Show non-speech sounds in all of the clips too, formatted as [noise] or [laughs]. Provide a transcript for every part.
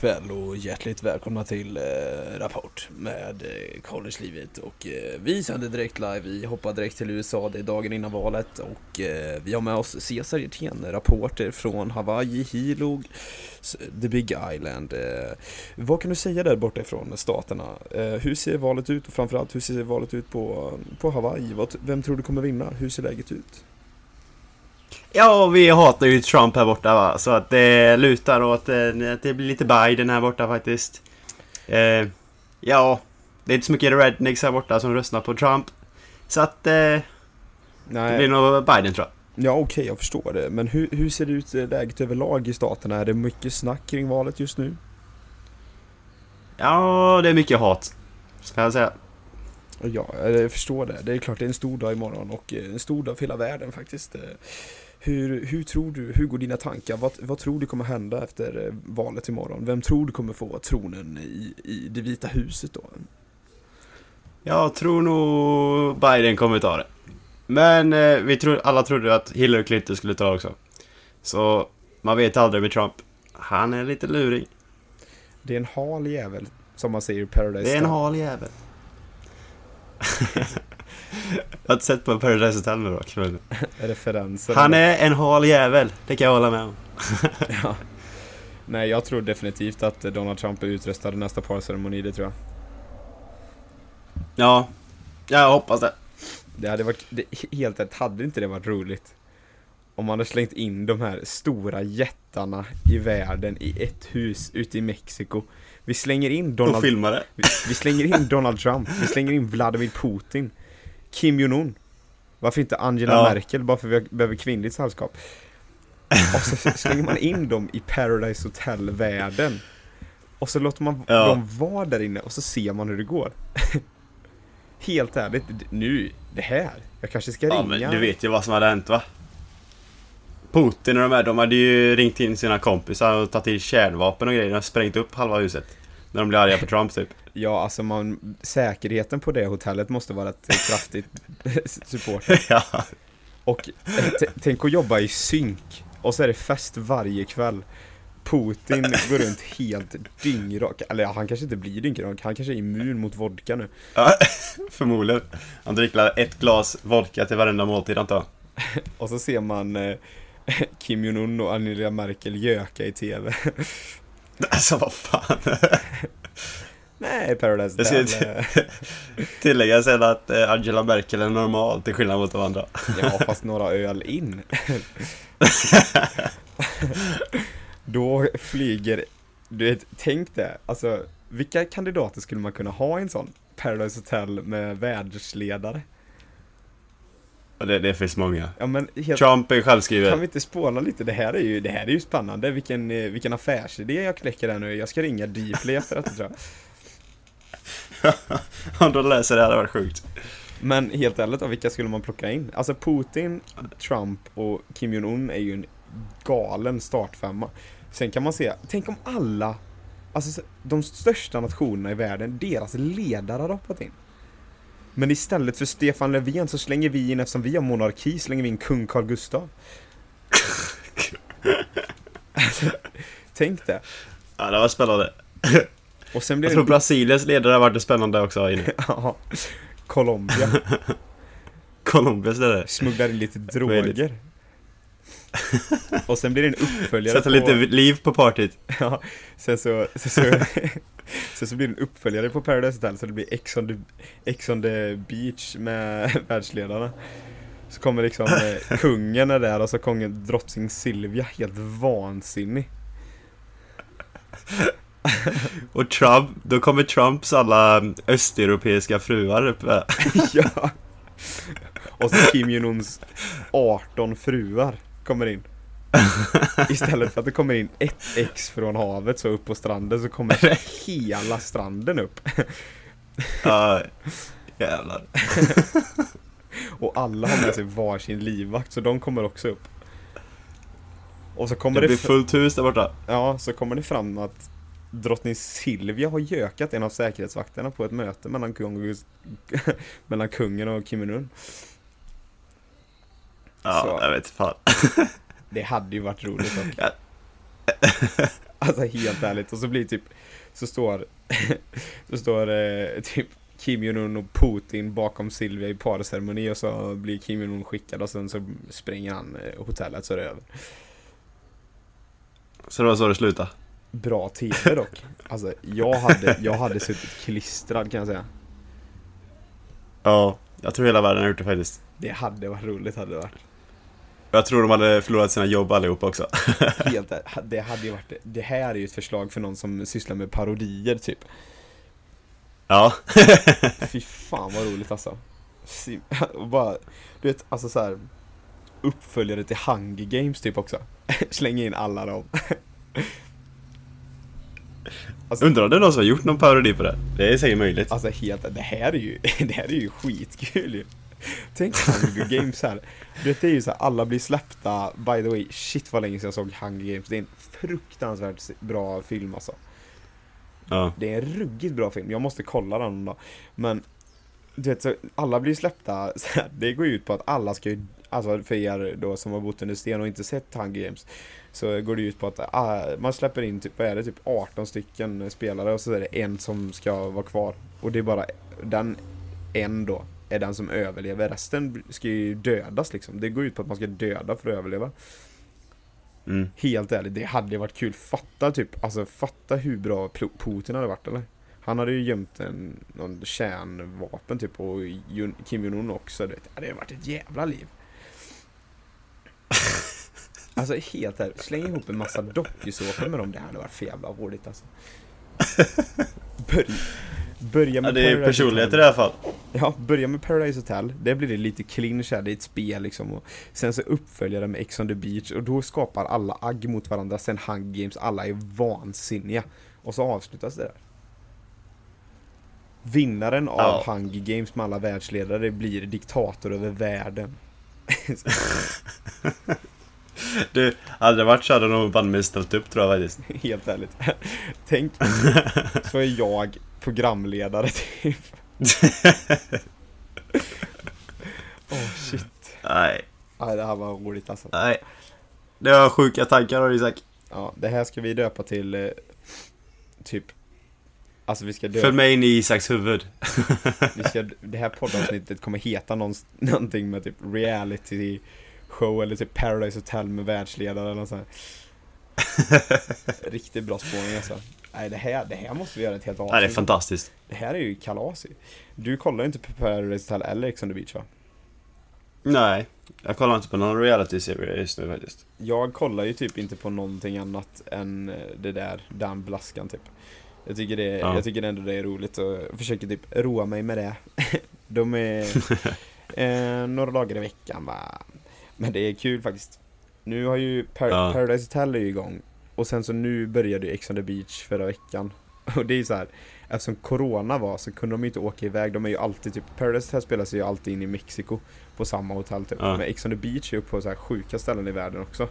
Kväll och hjärtligt välkomna till eh, Rapport med eh, collegelivet och eh, vi sänder direkt live, vi hoppar direkt till USA, det är dagen innan valet och eh, vi har med oss Cesar Hjertén, rapporter från Hawaii, Hilo, The Big Island. Eh, vad kan du säga där borta ifrån staterna? Eh, hur ser valet ut och framförallt hur ser valet ut på, på Hawaii? Vad, vem tror du kommer vinna? Hur ser läget ut? Ja, vi hatar ju Trump här borta va, så att det lutar åt eh, att det blir lite Biden här borta faktiskt. Eh, ja, det är inte så mycket rednecks här borta som röstar på Trump. Så att eh, det blir nog Biden tror jag. Ja okej, okay, jag förstår det. Men hur, hur ser det ut eh, läget överlag i staterna? Är det mycket snack kring valet just nu? Ja, det är mycket hat. Ska jag säga. Ja, jag förstår det. Det är klart det är en stor dag imorgon och en stor dag för hela världen faktiskt. Hur, hur tror du, hur går dina tankar? Vad, vad tror du kommer hända efter eh, valet imorgon? Vem tror du kommer få tronen i, i det vita huset då? Jag tror nog Biden kommer ta det. Men eh, vi tror, alla trodde att Hillary Clinton skulle ta det också. Så man vet aldrig med Trump. Han är lite lurig. Det är en hal jävel, som man säger i Paradise Det är en hal jävel. Jag har inte sett på Paradise Hotel nu dock. Men... Referenser. Han är en hal jävel, det kan jag hålla med om. [laughs] ja. Nej, jag tror definitivt att Donald Trump är utröstad i nästa parceremoni, det tror jag. Ja, jag hoppas det. Det hade varit, det, helt rätt, hade inte det varit roligt? Om man hade slängt in de här stora jättarna i världen i ett hus ute i Mexiko. Vi slänger in Donald... Vi, vi slänger in [laughs] Donald Trump, vi slänger in Vladimir Putin. Kim Jong-Un. Varför inte Angela ja. Merkel bara för vi behöver kvinnligt sällskap? Och så slänger man in dem i Paradise Hotel-världen. Och så låter man ja. dem vara där inne och så ser man hur det går. [laughs] Helt ärligt, nu, det här. Jag kanske ska ringa. Ja, men du vet ju vad som hade hänt va? Putin och de här, de hade ju ringt in sina kompisar och tagit till kärnvapen och grejer och sprängt upp halva huset. När de blir arga på Trump typ. Ja, alltså man, säkerheten på det hotellet måste vara ett kraftigt [laughs] support. ja. Och tänk att jobba i synk och så är det fest varje kväll. Putin går runt helt dyngrak. Eller ja, han kanske inte blir dyngrak, han kanske är immun mot vodka nu. Ja, [laughs] förmodligen. Han dricker ett glas vodka till varenda måltid antar jag. [laughs] och så ser man eh, [laughs] Kim Jong-Un och Angela Merkel göka i TV. [laughs] Alltså vad fan. [laughs] Nej, Paradise Jag ska tillägga sen att eh, Angela Merkel är normal till skillnad mot de andra. Ja, fast några öl in. Då flyger, du vet, tänk det, alltså vilka kandidater skulle man kunna ha i en sån Paradise Hotel med världsledare? Det, det finns många. Ja, men helt, Trump är självskriven. Kan vi inte spåna lite? Det här är ju, det här är ju spännande. Vilken, eh, vilken affärsidé jag kläcker här nu. Jag ska ringa Dplay efter detta tror jag. Om de läser det här, det varit sjukt. Men helt ärligt, vilka skulle man plocka in? Alltså Putin, Trump och Kim Jong-Un är ju en galen startfemma. Sen kan man se, tänk om alla, alltså de största nationerna i världen, deras ledare har hoppat in. Men istället för Stefan Löfven så slänger vi in, eftersom vi har monarki, slänger vi in kung Carl Gustav. [laughs] tänk det. Ja, det var spännande. Och sen blir Jag tror det... Brasiliens ledare har varit spännande också inne. [laughs] ja. Colombia. [laughs] Colombias ledare. Smugglar in lite droger. [laughs] och sen blir det en uppföljare Sätta på... lite liv på partyt. [laughs] ja, sen så, sen så, [laughs] sen så blir det en uppföljare på Paradise Hotel så det blir Ex on the, Ex on the beach med världsledarna. Så kommer liksom eh, kungen är där och så kommer drottning Silvia helt vansinnig. och Trump, då kommer Trumps alla östeuropeiska fruar upp ja. Och så Kim Jong-Uns 18 fruar kommer in. [laughs] Istället för att det kommer in ett ex från havet så upp på stranden så kommer hela stranden upp. Ja, jävlar. [laughs] Och alla har med sig varsin livvakt så de kommer också upp. Och så kommer det, det blir fullt hus där borta. Ja, så kommer det fram att drottning Silvia har gökat en av säkerhetsvakterna på ett möte mellan, kung, [laughs] mellan kungen och Kim Jong-Un. Ja, så. jag vet fan. [laughs] det hade ju varit roligt dock. Ja. [laughs] Alltså helt ärligt. Och så blir typ, så står, [laughs] så står eh, typ Kim Jong-Un och Putin bakom Silvia i parceremoni och så blir Kim Jong-Un skickad och sen så spränger han eh, hotellet så är det över. Så det var så det slutade? Bra TV dock. Alltså jag hade, jag hade suttit klistrad kan jag säga. Ja, jag tror hela världen har gjort det faktiskt. Det hade varit roligt hade det varit. Jag tror de hade förlorat sina jobb allihopa också. [laughs] Helt det hade ju varit, det här är ju ett förslag för någon som sysslar med parodier typ. Ja. [laughs] Fy fan vad roligt alltså. [laughs] Och bara, du vet, alltså så här uppföljare till Hunger Games typ också. Slänga in alla dem. Alltså, Undrar om det är någon som har gjort någon parodi på det? Det är säkert möjligt. alltså helt, det här är ju, det här är ju skitkul ju. [laughs] Tänk Hunger Games här. Du vet, det är ju så här, alla blir släppta, by the way, shit vad länge sedan jag såg Hunger Games. Det är en fruktansvärt bra film alltså. Ja. Det är en ruggigt bra film, jag måste kolla den då. Men, du vet, så alla blir släppta, [laughs] så här, det går ju ut på att alla ska ju, alltså för er då som har bott under sten och inte sett Hunger Games, så går det ut på att ah, man släpper in typ, vad är det, typ 18 stycken spelare och så är det en som ska vara kvar. Och det är bara den en då, är den som överlever. Resten ska ju dödas liksom. Det går ut på att man ska döda för att överleva. Mm. Helt ärligt, det hade varit kul. Fatta typ, alltså fatta hur bra Putin hade varit eller? Han hade ju gömt en, någon kärnvapen typ och Kim Jong-Un också. Du vet. Det hade varit ett jävla liv. [laughs] Alltså helt ärligt, släng ihop en massa dokusåpor med dem. Det hade varit för jävla roligt alltså. [laughs] Börja, börja ja med det är Paradise personlighet i Hotel. det här fallet. Ja, börja med Paradise Hotel. Det blir det lite clinch här, det är ett spel liksom. Och sen så uppföljer det med Ex on the beach och då skapar alla agg mot varandra. Sen Hunger Games, alla är vansinniga. Och så avslutas det där. Vinnaren av Ja. Hunger Games med alla världsledare blir diktator över världen. [laughs] [laughs] [laughs] Du, hade det varit så hade de nog banne ställt upp tror jag faktiskt. [laughs] Helt ärligt. [laughs] Tänk, så är jag programledare typ. Åh shit. Nej, Nej, det här var roligt alltså. nej. Det var sjuka tankar har Isak. Ja, det här ska vi döpa till eh, typ Alltså vi ska döpa, Följ med in i Isaks huvud. vi ska, det här poddavsnittet kommer heta någon, någonting med typ reality show eller typ Paradise Hotel med världsledare eller sånt. [laughs] Riktigt bra spårning alltså. Nej det här, det här måste vi göra ett helt avsnitt. Nej, det är fantastiskt. Det här är ju kalas. Du kollar inte på Paradise Hotel eller Ex on the beach va? Nej, jag kollar inte på någon reality-serie just nu faktiskt. Jag kollar ju typ inte på någonting annat än eh, det där, den blaskan typ. Jag tycker, det, Ja. jag tycker ändå det är roligt och jag försöker typ roa mig med det. [laughs] De är [laughs] eh, några dagar i veckan va. Men det är kul faktiskt. Nu har ju Par- Ja. Paradise Hotel är ju igång. Och sen så nu började ju Ex on the beach förra veckan. [laughs] Och det är ju så här. Eftersom Corona var så kunde de ju inte åka iväg. De är ju alltid typ, Paradise Hotel spelas ju alltid in i Mexiko. På samma hotell typ. Ja. Men Ex on the beach är ju på så här sjuka ställen i världen också.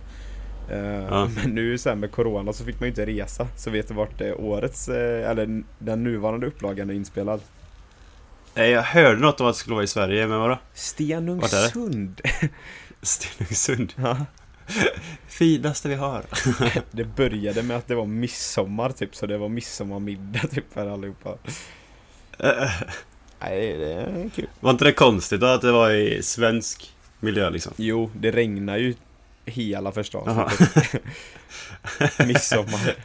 Eh, Ja. Men nu sen med Corona så fick man ju inte resa. Så vet du vart eh, årets, eh, eller den nuvarande upplagan är inspelad? Nej, jag hörde något om att det skulle vara i Sverige, men vadå? Stenungsund! [laughs] Stenungsund. Ja. Finaste vi har. [laughs] Det började med att det var midsommar typ, så det var midsommarmiddag typ för allihopa. [laughs] Nej, det är kul. Var inte det konstigt då att det var i svensk miljö liksom? Jo, det regnar ju hela första avsnittet. [laughs] Midsommar.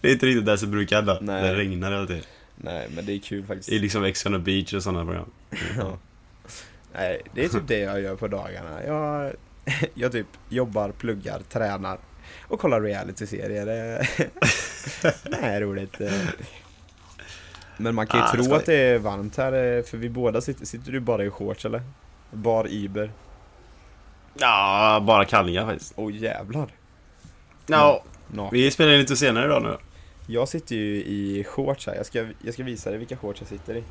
Det är inte riktigt det som brukar hända. Nej. Det regnar hela tiden. Nej, men det är kul faktiskt. I liksom Ex on the beach och sådana program. Ja. Nej, det är typ det jag gör på dagarna. Jag, [laughs] jag typ jobbar, pluggar, tränar och kollar reality-serier. Det är [laughs] roligt. Men man kan ju Ah, tro att det är varmt här, för vi båda sitter, sitter du bara i shorts eller? Bar Iber. Ja, bara kallingar faktiskt. Åh jävlar. Ja, Naken. vi spelar in lite senare idag nu. Jag sitter ju i shorts här. Jag ska, jag ska visa dig vilka shorts jag sitter i.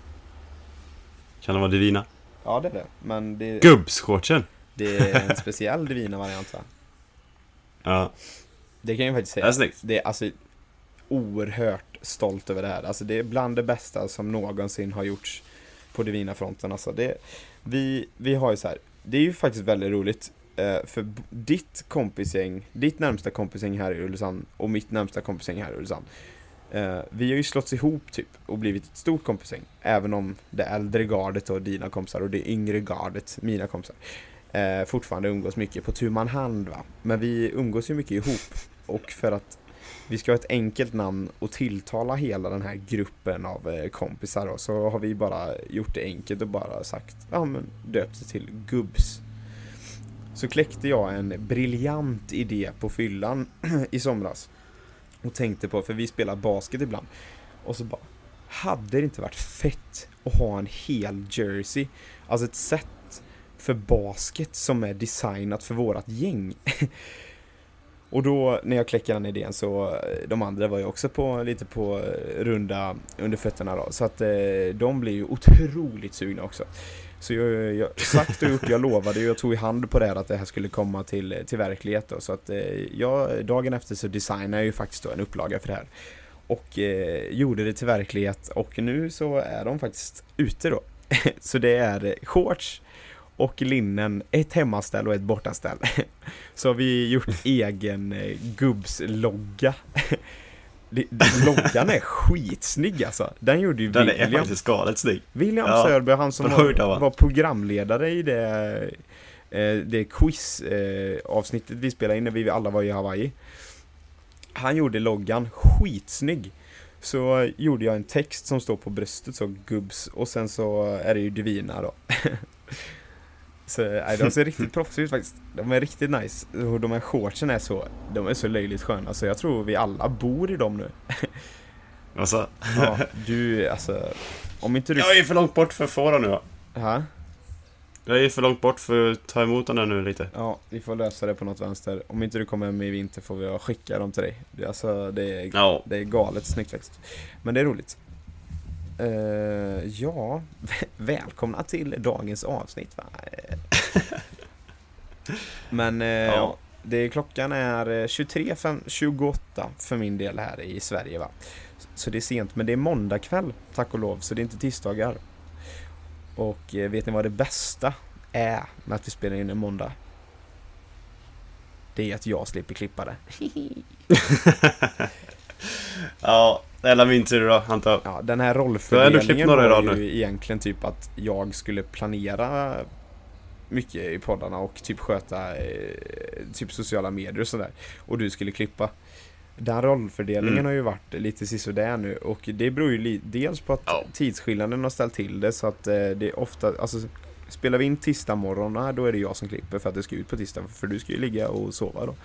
Kan det vara Divina? Ja, det är det. Men det, Gubbshortsen! det är en [laughs] speciell Divina variant va? Ja, Det kan jag faktiskt det säga. är snyggt. Det är alltså oerhört stolt över det här. Alltså det är bland det bästa som någonsin har gjorts på Divina-fronten. Alltså det, vi, vi har ju så här, det är ju faktiskt väldigt roligt. Eh, för ditt kompisgäng, ditt närmsta kompisgäng här i Ulricehamn och mitt närmsta kompisgäng här i Ulricehamn. Eh, vi har ju slått ihop typ och blivit ett stort kompisgäng. Även om det äldre gardet och dina kompisar och det yngre gardet, mina kompisar, eh, fortfarande umgås mycket på tu man hand va. Men vi umgås ju mycket ihop. Och för att vi ska ha ett enkelt namn och tilltala hela den här gruppen av eh, kompisar då, så har vi bara gjort det enkelt och bara sagt, ja men döpt det till Gubbs. Så kläckte jag en briljant idé på fyllan [clears throat] i somras. Och tänkte på, för vi spelar basket ibland. Och så bara, hade det inte varit fett att ha en hel jersey? Alltså ett set för basket som är designat för vårat gäng. [laughs] Och då när jag kläckte den idén så eh, de andra var ju också på lite på eh, runda under fötterna då. Så att eh, de blev ju otroligt sugna också. Så jag, jag sagt och gjort, jag lovade ju, jag tog i hand på det här att det här skulle komma till, till verklighet då. Så att eh, jag, dagen efter så designade jag ju faktiskt då en upplaga för det här. Och eh, gjorde det till verklighet och nu så är de faktiskt ute då. [laughs] så det är shorts och linnen, ett hemmaställ och ett bortaställ. [laughs] Så har vi gjort egen eh, gubbslogga. [laughs] Loggan är skitsnygg alltså. Den gjorde ju Den är William. faktiskt galet snygg. William Ja, Sörberg, han som var, var programledare i det, eh, det quiz eh, vi spelade in när vi alla var i Hawaii. Han gjorde loggan skitsnygg. Så gjorde jag en text som står på bröstet så gubbs och sen så är det ju Divina då. [laughs] så nej, de ser riktigt proffsiga ut faktiskt. De är riktigt nice. Och de här shortsen är så, de är så löjligt sköna så jag tror vi alla bor i dem nu. [laughs] Alltså, Ja, du alltså, om inte du... jag är för långt bort för att få den nu. Ha? Jag är för långt bort för att ta emot den nu lite. Ja, vi får lösa det på något vänster. Om inte du kommer hem i vinter får vi skicka dem till dig. Alltså, det, är, Ja. det är galet snyggt faktiskt. Men det är roligt. Eh, ja, välkomna till dagens avsnitt va? Eh. [laughs] Men eh, ja. det, klockan är eh, 23.28 för min del här i Sverige va. Så det är sent, men det är måndag kväll tack och lov, så det är inte tisdagar. Och eh, vet ni vad det bästa är med att vi spelar in en måndag? Det är att jag slipper klippa det. [laughs] [laughs] [laughs] Ja, eller min tur då, antar jag. Ja, den här rollfördelningen var ju egentligen typ att jag skulle planera mycket i poddarna och typ sköta eh, typ sociala medier och sådär. Och du skulle klippa. Den rollfördelningen Mm. har ju varit lite sisådär nu och det beror ju dels på att Ja. tidsskillnaden har ställt till det så att eh, det är ofta, alltså spelar vi in tisdag morgon, då är det jag som klipper för att det ska ut på tisdag för du ska ju ligga och sova då.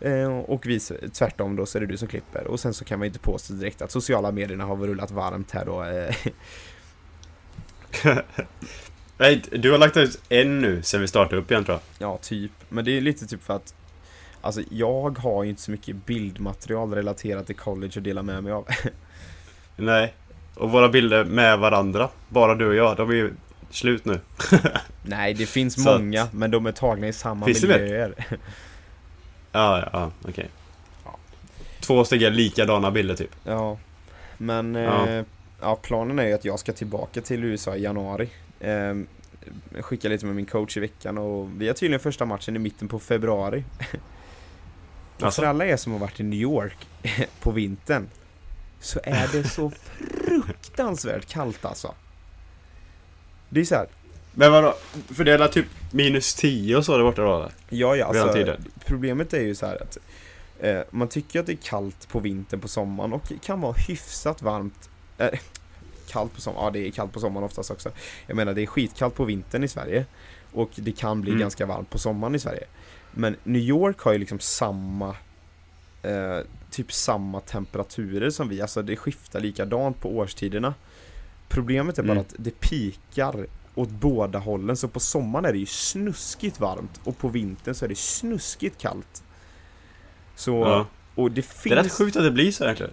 Eh, och vice, tvärtom då så är det du som klipper och sen så kan man inte påstå direkt att sociala medierna har rullat varmt här då. Eh, [laughs] Nej, du har lagt ut en nu sen vi startade upp igen tror jag. Ja, typ. Men det är lite typ för att Alltså jag har ju inte så mycket bildmaterial relaterat till college att dela med mig av. [laughs] Nej. Och våra bilder med varandra, bara du och jag, de är ju slut nu. [laughs] Nej, det finns Så att- många, men de är tagna i samma miljöer. Ja, ja, okej. Ja. Två stycken likadana bilder typ. Ja, men Ja. ja. ja, planen är ju att jag ska tillbaka till USA i januari. Eh, skicka lite med min coach i veckan och vi har tydligen första matchen i mitten på februari. [laughs] Alltså? för alla er som har varit i New York [laughs] på vintern så är det så [laughs] fruktansvärt kallt alltså. Det är så här, Men vadå? För det är väl typ minus 10 och så där borta då eller? Ja, ja, alltså, problemet är ju så här att eh, man tycker att det är kallt på vintern på sommaren och det kan vara hyfsat varmt. Eh, [laughs] kallt på sommaren, ja det är kallt på sommaren oftast också. Jag menar det är skitkallt på vintern i Sverige och det kan bli Mm. ganska varmt på sommaren i Sverige. Men New York har ju liksom samma eh, typ samma temperaturer som vi, alltså det skiftar likadant på årstiderna. Problemet är bara Mm. att det pikar åt båda hållen, så på sommaren är det ju snuskigt varmt och på vintern så är det snuskigt kallt. Så, Ja. och det Det finns... är rätt sjukt att det blir så egentligen.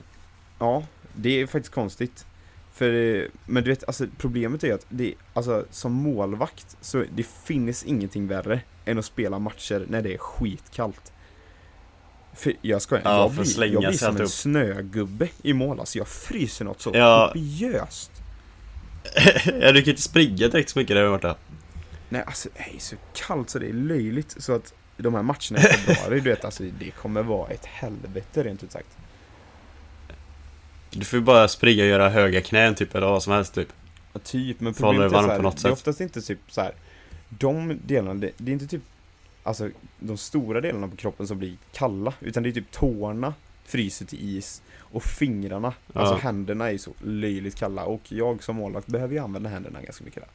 Ja, det är faktiskt konstigt. För, eh, men du vet, alltså problemet är ju att det, alltså som målvakt så det finns ingenting värre än att spela matcher när det är skitkallt. För jag ska Ja, jag blir, jag blir som en upp. snögubbe i mål, alltså jag fryser något så Ja. kopiöst. [laughs] ja, du kan inte springa direkt så mycket där borta. Nej alltså det är så kallt så det är löjligt. Så att de här matcherna i februari, du vet, alltså det kommer vara ett helvete rent ut sagt. Du får ju bara springa och göra höga knän typ, eller vad som helst typ. Ja, typ, men problemet är varm så här, på något det är oftast inte typ så här. De delarna, det, det är inte typ Alltså de stora delarna på kroppen som blir kalla, utan det är typ tårna fryser till is och fingrarna, alltså Ja. händerna är så löjligt kalla och jag som målvakt behöver ju använda händerna ganska mycket där.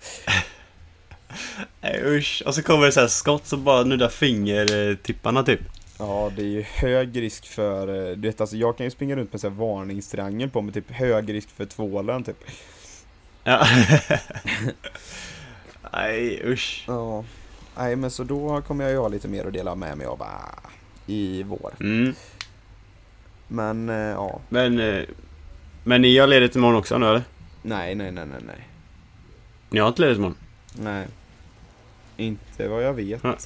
[laughs] Nej usch. Och så kommer det så skott som bara nuddar fingertipparna typ. Ja, det är ju hög risk för, eh, du vet alltså jag kan ju springa runt med så här varningstriangel på med typ hög risk för tvålen typ. Ja. [laughs] Nej usch. Ja. Nej men så då kommer jag ju ha lite mer att dela med mig av ah, i vår. Mm. Men eh, ja, Men, eh, men ni har ledigt imorgon också nu eller? nej nej nej nej nej. Ni har inte ledigt imorgon? Nej. Inte vad jag vet. Ja.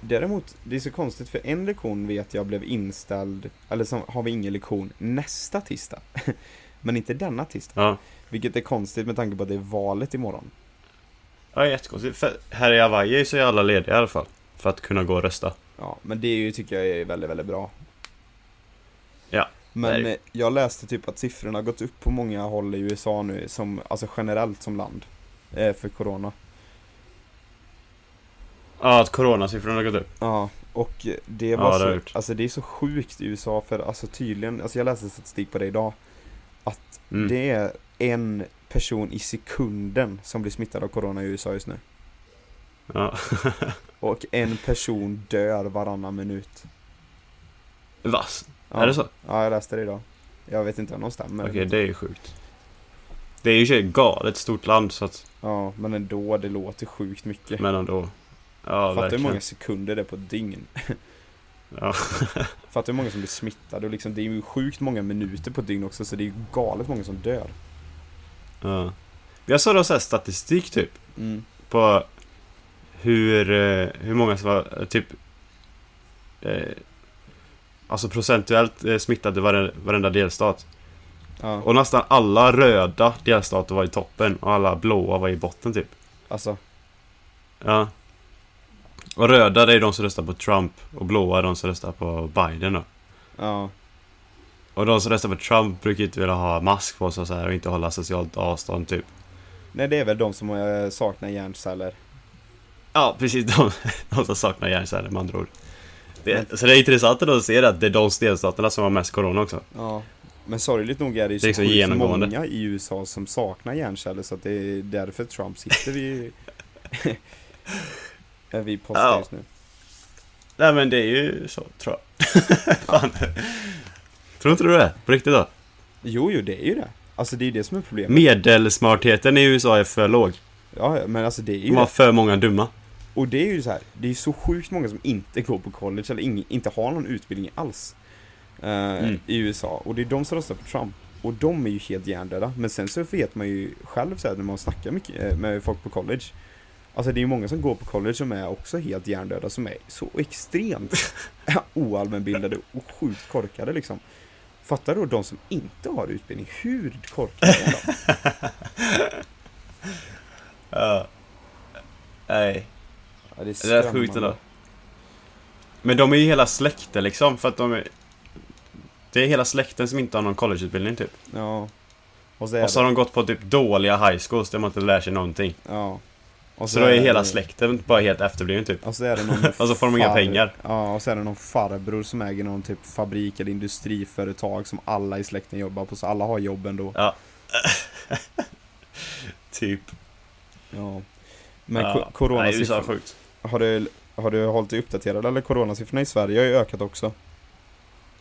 Däremot, det är så konstigt för en lektion vet jag blev inställd, eller så har vi ingen lektion nästa tisdag. [laughs] Men inte denna tisdag. Ja. Vilket är konstigt med tanke på att det är valet imorgon. Ja, jättekonstigt. För här i Hawaii så är alla lediga i alla fall. För att kunna gå och rösta. Ja, men det är ju, tycker jag är väldigt, väldigt bra. Ja, Men det det. eh, jag läste typ att siffrorna har gått upp på många håll i USA nu, som, alltså generellt som land. Eh, för corona. Ja, att coronasiffrorna har gått upp. Ja, och det Ja, var det har så, alltså det är så sjukt i USA för alltså tydligen, alltså jag läste statistik på det idag. Att Mm. det är en person i sekunden som blir smittad av corona i USA just nu. Ja. Och en person dör varannan minut. [laughs] Vass. Ja. Är det så? Ja, jag läste det idag. Jag vet inte om de stämmer. Okej, det är ju sjukt. Det är ju sig galet stort land så att, Ja, men ändå, det låter sjukt mycket. men ändå. Ja, Fattar hur många sekunder det är på ett dygn. Ja. [laughs] Fattar hur många som blir smittade och liksom, det är ju sjukt många minuter på ett dygn också så det är ju galet många som dör. ja. Jag såg då så här statistik typ. Mm. På hur, eh, hur många som var typ eh, Alltså procentuellt eh, smittade vare, varenda delstat. Ja, Och nästan alla röda delstater var i toppen och alla blåa var i botten typ. alltså. Ja. Och röda det är de som röstar på Trump och blåa är de som röstar på Biden då. Ja, Och de som röstar på Trump brukar inte vilja ha mask på sig och, så här, och inte hålla socialt avstånd typ. nej det är väl de som eh, saknar hjärnceller. Ja, precis. [laughs] De, de som saknar hjärnceller med andra ord. Det, så det är intressant att se att det är de delstaterna som har mest corona också. Ja. Men sorgligt nog är det ju Det är så liksom många i USA som saknar hjärnceller så att det är därför Trump sitter vid [laughs] är vid posten Ja. just nu. Nej men det är ju så, tror jag. [laughs] Fan. Tror inte du det? På riktigt då? Jo, jo, det är ju det. Alltså det är ju det som är problemet. Medelsmartheten i USA är för låg. Ja, ja, men alltså det är ju De har det. för många dumma. Och det är ju så här, det är så sjukt många som inte går på college eller ing, inte har någon utbildning alls. eh, Mm. I USA. Och det är de som röstar på Trump. Och de är ju helt hjärndöda. Men sen så vet man ju själv så här, när man snackar mycket eh, med folk på college. Alltså det är ju många som går på college som är också helt hjärndöda som är så extremt [laughs] oallmänbildade och sjukt korkade liksom. Fattar du då de som inte har utbildning, hur korkade är de? [laughs] Ja. Nej. Ja, det är Det är rätt sjukt ändå. Men de är ju hela släkten liksom, för att de är... Det är hela släkten som inte har någon collegeutbildning typ. Ja. Och så är Och så har de gått på typ dåliga high schools där man inte lär sig någonting. ja. Och Så då är hela det- släkten bara helt efterbliven typ. Och så är det någon [laughs] Och så får de inga pengar. Ja, och så är det någon farbror som äger någon typ fabrik eller industriföretag som alla i släkten jobbar på, så alla har jobb ändå. Ja. [laughs] typ. Ja. Men ja. ko- Nej, USA är sjukt. Har du, har du hållit dig uppdaterad eller coronasiffrorna i Sverige har ju ökat också.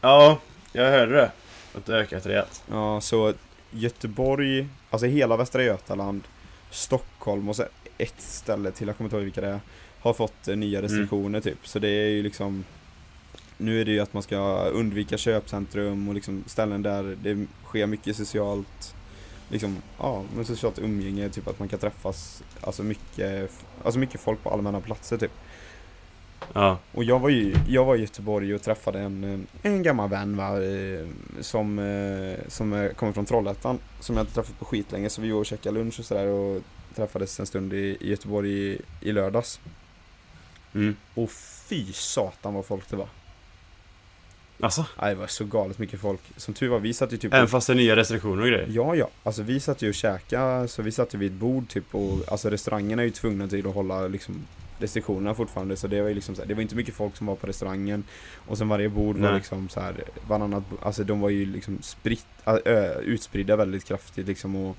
Ja, jag hörde det. Att det ökat rejält. Ja, så Göteborg, alltså hela Västra Götaland, Stockholm och så ett ställe till, jag kommer inte ihåg vilka det är, har fått eh, nya restriktioner typ. Så det är ju liksom Nu är det ju att man ska undvika köpcentrum och liksom ställen där det sker mycket socialt Liksom, ja, men socialt umgänge, typ att man kan träffas Alltså mycket, alltså mycket folk på allmänna platser typ. Ja. Och jag var ju, jag var i Göteborg och träffade en, en gammal vän va, eh, som, eh, som eh, kommer från Trollhättan Som jag inte träffat på skitlänge så vi var och käkade lunch och sådär och träffades en stund i, i Göteborg i, i lördags. Mm. Och fy satan vad folk det var. Alltså, Nej, det var så galet mycket folk. Som tur var, vi satt ju typ... även fast det är nya restriktioner och grejer. Ja, ja. Alltså vi satt ju och käkade, så vi satt ju vid ett bord typ och alltså restaurangerna är ju tvungna till att hålla liksom restriktionerna fortfarande så det var ju liksom så här, det var inte mycket folk som var på restaurangen och sen varje bord var Nej. liksom så här varannat, alltså de var ju liksom spritt, ö, utspridda väldigt kraftigt liksom och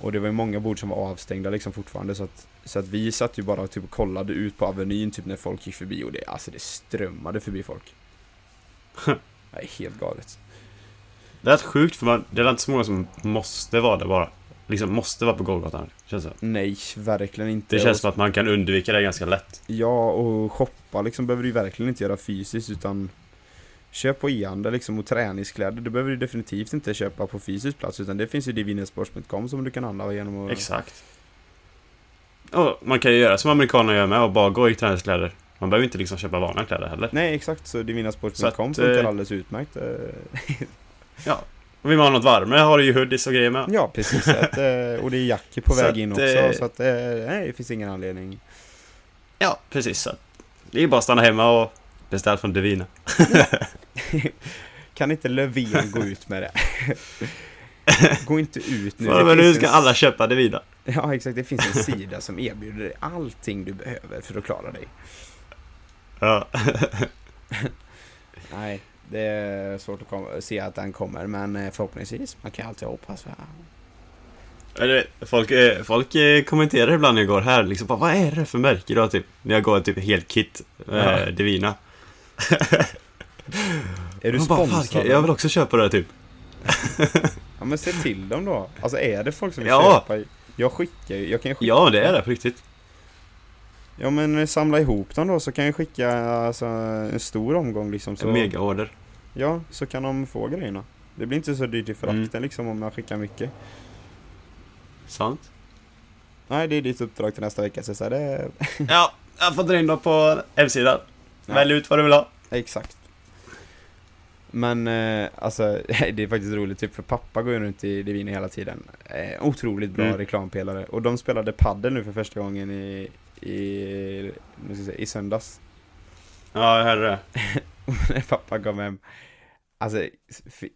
och det var ju många bord som var avstängda liksom fortfarande så att Så att vi satt ju bara typ och kollade ut på Avenyn typ när folk gick förbi och det, alltså det strömmade förbi folk Det är helt galet Det är rätt sjukt för man, det är inte så många som måste vara där bara. Liksom måste vara på Golgatan. Känns det. Nej, verkligen inte Det känns som att man kan undvika det ganska lätt. Ja, och shoppa liksom behöver du verkligen inte göra fysiskt utan Köp på e-handel liksom och träningskläder, det behöver du definitivt inte köpa på fysisk plats utan det finns ju divinesports.com som du kan handla genom att... Exakt. Och man kan ju göra som amerikanerna gör med och bara gå i träningskläder. Man behöver inte liksom köpa vanliga kläder heller. Nej exakt, så att, funkar eh, alldeles utmärkt eh, [laughs] Ja. Och vill man ha något varmare har du ju hoodies och grejer med. Ja precis, att, eh, och det är Jackie på [laughs] väg att, in också så att nej det finns ingen anledning Ja, precis. Så. Det är bara att stanna hemma och beställa från Divina. [laughs] Kan inte Löfven gå ut med det? Gå inte ut nu, det men nu ska en alla köpa Divina. Ja exakt, det finns en sida som erbjuder dig allting du behöver för att klara dig. Ja. [laughs] Nej, det är svårt att se att den kommer, men eh, förhoppningsvis. Man kan alltid hoppas. Eller, folk, eh, folk eh, kommenterar ibland när jag går här liksom bara, Vad är det för märke då? Typ, när jag går typ helt kit Ja. Divina. [laughs] Är du Man bara, "Fan, sponsrad? Jag vill också köpa det typ. [laughs] Ja men se till dem då. Alltså är det folk som vill Ja. köpa? Jag skickar ju, jag kan skicka. Ja, det är det på riktigt. Ja men samla ihop dem då så kan jag skicka alltså, en stor omgång liksom. Så, En megaorder. Ja, så kan de få grejerna. Det blir inte så dyrt i frakten Mm. liksom om jag skickar mycket. Sant. Nej, det är ditt uppdrag till nästa vecka så det. [laughs] Ja, jag får dra in dem på hemsidan. Ja. Välj ut vad du vill ha. Exakt. Men eh, alltså, [laughs] det är faktiskt roligt, typ för pappa går ju runt i Divina hela tiden. Eh, otroligt bra Mm. reklampelare. Och de spelade paddel nu för första gången i, i, nu ska jag säga, i söndags. Ja, jag hörde det. [laughs] När pappa kom hem, alltså,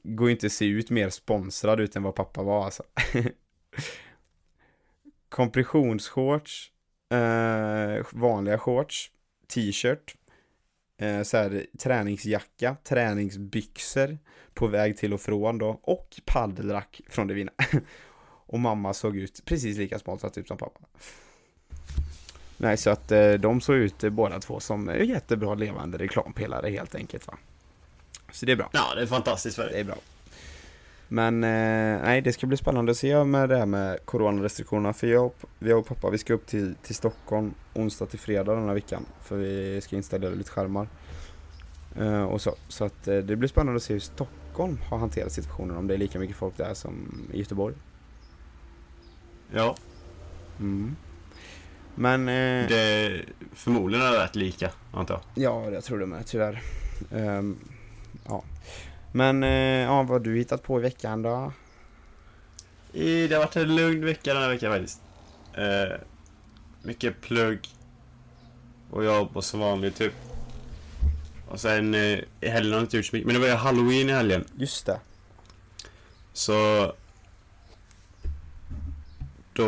går ju inte att se ut mer sponsrad ut än vad pappa var alltså. [laughs] Kompressionsshorts, eh, vanliga shorts, t-shirt, eh, så här, träningsjacka, träningsbyxor på väg till och från då och paddelrack från Divina. [laughs] och mamma såg ut precis lika sponsrad typ som pappa. Nej, så att eh, de såg ut båda två som eh, jättebra levande reklampelare helt enkelt va. Så det är bra. Ja, det är fantastiskt för Det dig. är bra. Men eh, nej, det ska bli spännande att se med det här med coronarestriktionerna. För jag, och- jag och pappa, vi ska upp till, till Stockholm onsdag till fredag den här veckan. För vi ska installera lite skärmar. Eh, och så så att eh, det blir spännande att se hur Stockholm har hanterat situationen. Om det är lika mycket folk där som i Göteborg. Ja, Mm. Men eh, det förmodligen är det rätt lika, antar jag. Ja, jag tror det med, tyvärr. Ehm, ja. Men, eh, ja, vad har du hittat på i veckan då? I, det har varit en lugn vecka den här veckan faktiskt. Eh, mycket plugg. Och jobb och som vanligt typ. Och sen eh, i helgen har jag inte gjort så mycket. Men det var ju halloween i helgen. Just det. Så... Då...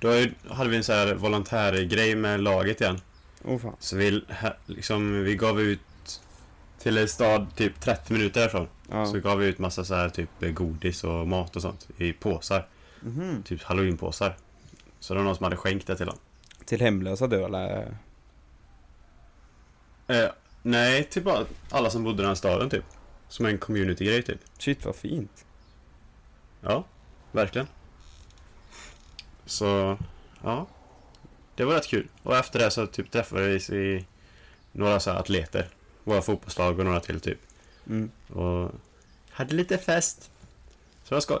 Då hade vi en så här volontärgrej med laget igen. Oh fan. Så vi, liksom, vi gav ut till en stad typ 30 minuter därifrån. Ja. Så gav vi ut massa så här typ godis och mat och sånt i påsar. Mhm. Typ halloweenpåsar. Så det var någon som hade skänkt det till honom. Till hemlösa du eller? Eh, nej, till bara alla som bodde i den här staden typ. Som en community-grej typ. Shit vad fint. Ja, verkligen. Så, ja. Det var rätt kul. Och efter det så typ träffades vi några så här atleter. Våra fotbollslag och några till typ. Mm. Och hade lite fest. Så det var skoj.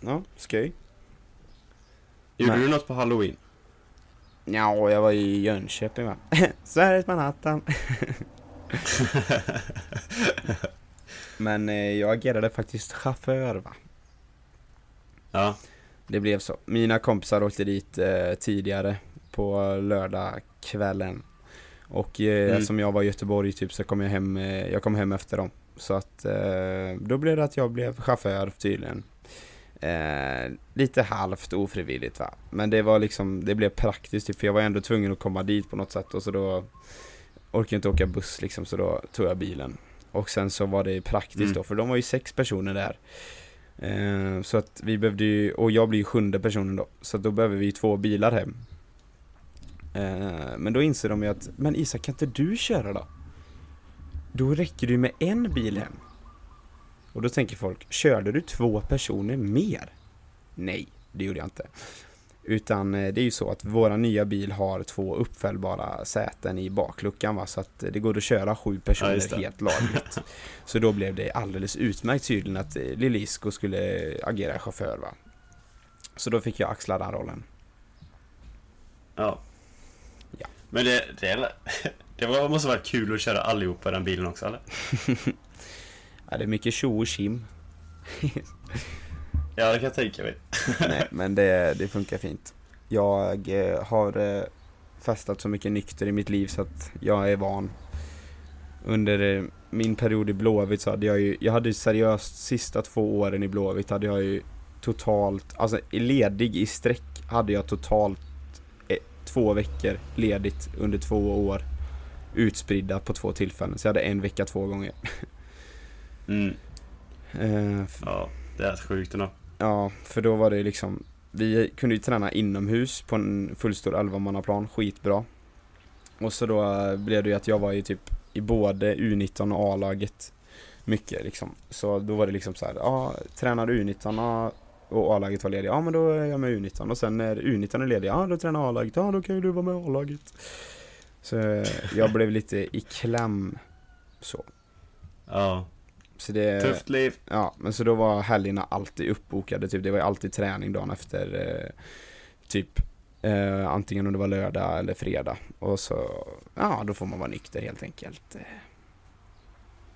Ja, skoj. Gjorde Nej. du något på halloween? Ja, jag var i Jönköping va. [laughs] Sveriges Manhattan. [laughs] Men eh, jag agerade faktiskt chaufför va. Ja. Det blev så. Mina kompisar åkte dit eh, tidigare på lördagskvällen. Och eh, Mm. som jag var i Göteborg typ så kom jag hem, eh, jag kom hem efter dem. Så att eh, då blev det att jag blev chaufför tydligen. Eh, lite halvt ofrivilligt va. Men det var liksom, det blev praktiskt typ, för jag var ändå tvungen att komma dit på något sätt och så då orkade jag inte åka buss liksom så då tog jag bilen. Och sen så var det praktiskt Mm. då, för de var ju sex personer där. Eh, så att vi behövde ju, och jag blir ju sjunde personen då, så då behöver vi två bilar hem. Eh, men då inser de ju att, men Isak kan inte du köra då? Då räcker det ju med en bil hem. Och då tänker folk, körde du två personer mer? Nej, det gjorde jag inte. Utan eh, det är ju så att våra nya bil har två uppfällbara säten i bakluckan va, så att det går att köra sju Ja, personer det. helt lagligt. [laughs] så då blev det alldeles utmärkt tydligen att eh, Lilisko skulle agera chaufför va. Så då fick jag axla den rollen. Ja. Ja. Men det, det, [laughs] det måste vara kul att köra allihopa i den bilen också eller? [laughs] Ja, det är mycket tjo och tjim. Ja, det kan jag tänka mig. [laughs] Nej, men det, det funkar fint. Jag eh, har eh, festat så mycket nykter i mitt liv så att jag är van. Under eh, min period i Blåvitt så hade jag ju, jag hade seriöst sista två åren i Blåvitt hade jag ju totalt, alltså ledig i sträck hade jag totalt två veckor ledigt under två år. Utspridda på två tillfällen, så jag hade en vecka två gånger. Mm. Eh, Ja, det är sjukt ändå. Ja, för då var det liksom Vi kunde ju träna inomhus på en fullstor 11-mannaplan, skitbra. Och så då eh, blev det ju att jag var ju typ i både U19 och A-laget Mycket liksom. Så då var det liksom så här, ja, tränar U19 ja, och A-laget var lediga, ja men då är jag med U19 och sen när U19 är ledig, ja då tränar A-laget, ja då kan ju du vara med A-laget. Så eh, jag blev lite i kläm så. Ja, Så det tufft liv. Ja, men så då var helgerna alltid uppbokade, typ. det var ju alltid träning dagen efter eh, Typ eh, Antingen om det var lördag eller fredag Och så, ja då får man vara nykter helt enkelt eh,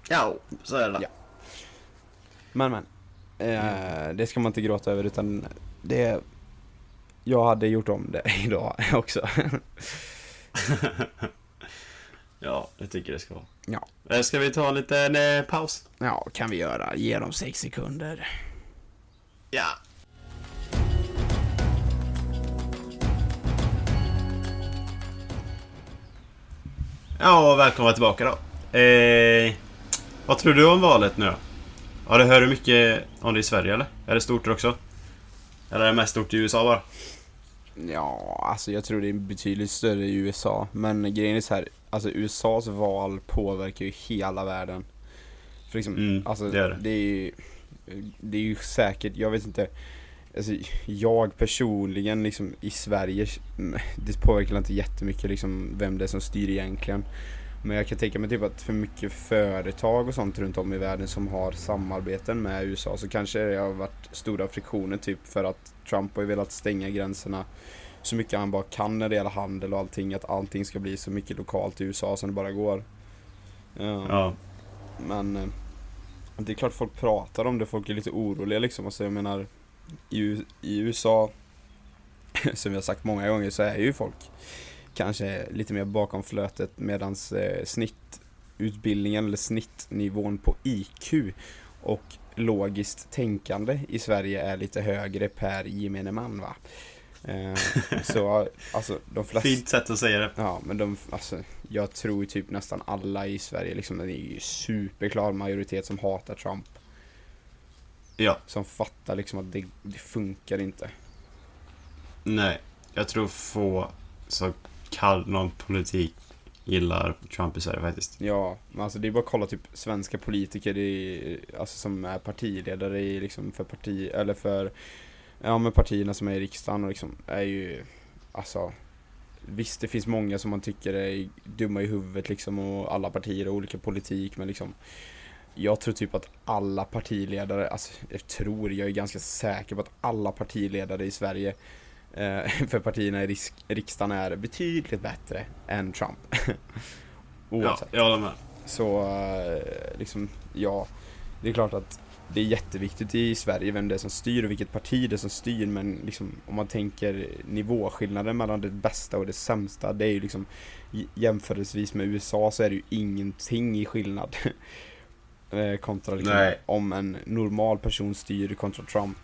Ja, så är det. Ja. Men men eh, Det ska man inte gråta över utan det Jag hade gjort om det [laughs] idag också [laughs] [laughs] ja, det tycker jag det ska vara. Ja. Eh, Ska vi ta en liten eh, paus? Ja, kan vi göra, ge dem sex sekunder Ja. Ja, välkomna tillbaka då. Eh, vad tror du om valet nu då? Ja, du hör du mycket om det i Sverige eller? Är det stort också? Eller är det mest stort i USA bara? Ja, alltså jag tror det är betydligt större i USA. Men grejen är så här, alltså USAs val påverkar ju hela världen. För liksom, Mm, alltså det är det. det är ju, det är ju säkert, jag vet inte. Alltså jag personligen liksom i Sverige, det påverkar inte jättemycket liksom vem det är som styr egentligen. Men jag kan tänka mig typ att för mycket företag och sånt runt om i världen som har samarbeten med USA så kanske det har varit stora friktioner typ för att Trump har ju velat stänga gränserna så mycket han bara kan när det gäller handel och allting. Att allting ska bli så mycket lokalt i USA som det bara går. Ja. Men eh, det är klart folk pratar om det, folk är lite oroliga liksom. Alltså jag menar i, i USA, [laughs] som vi har sagt många gånger, så är ju folk kanske lite mer bakom flötet medans eh, snittutbildningen eller snittnivån på IQ och logiskt tänkande i Sverige är lite högre per gemene man va. Eh, [laughs] så alltså de flesta Fint sätt att säga det. Ja, men de, alltså, jag tror typ nästan alla i Sverige, liksom, det är ju superklar majoritet som hatar Trump. Ja. Som fattar liksom att det, det funkar inte. Nej, jag tror få som kan någon politik gillar Trump i Sverige faktiskt. Ja, men alltså det är bara att kolla typ svenska politiker, i, alltså som är partiledare i liksom för parti, eller för, ja men partierna som är i riksdagen och liksom är ju, alltså Visst, det finns många som man tycker är dumma i huvudet liksom och alla partier har olika politik men liksom Jag tror typ att alla partiledare, alltså jag tror, jag är ganska säker på att alla partiledare i Sverige [laughs] för partierna i riksdagen är betydligt bättre än Trump. [laughs] Ja, Oavsett. jag håller med. Så eh, liksom, ja, det är klart att det är jätteviktigt i Sverige vem det är som styr och vilket parti det är som styr men liksom om man tänker nivåskillnaden mellan det bästa och det sämsta det är ju liksom jämförelsevis med USA så är det ju ingenting i skillnad. [laughs] Eh, kontra liksom om en normal person styr kontra Trump.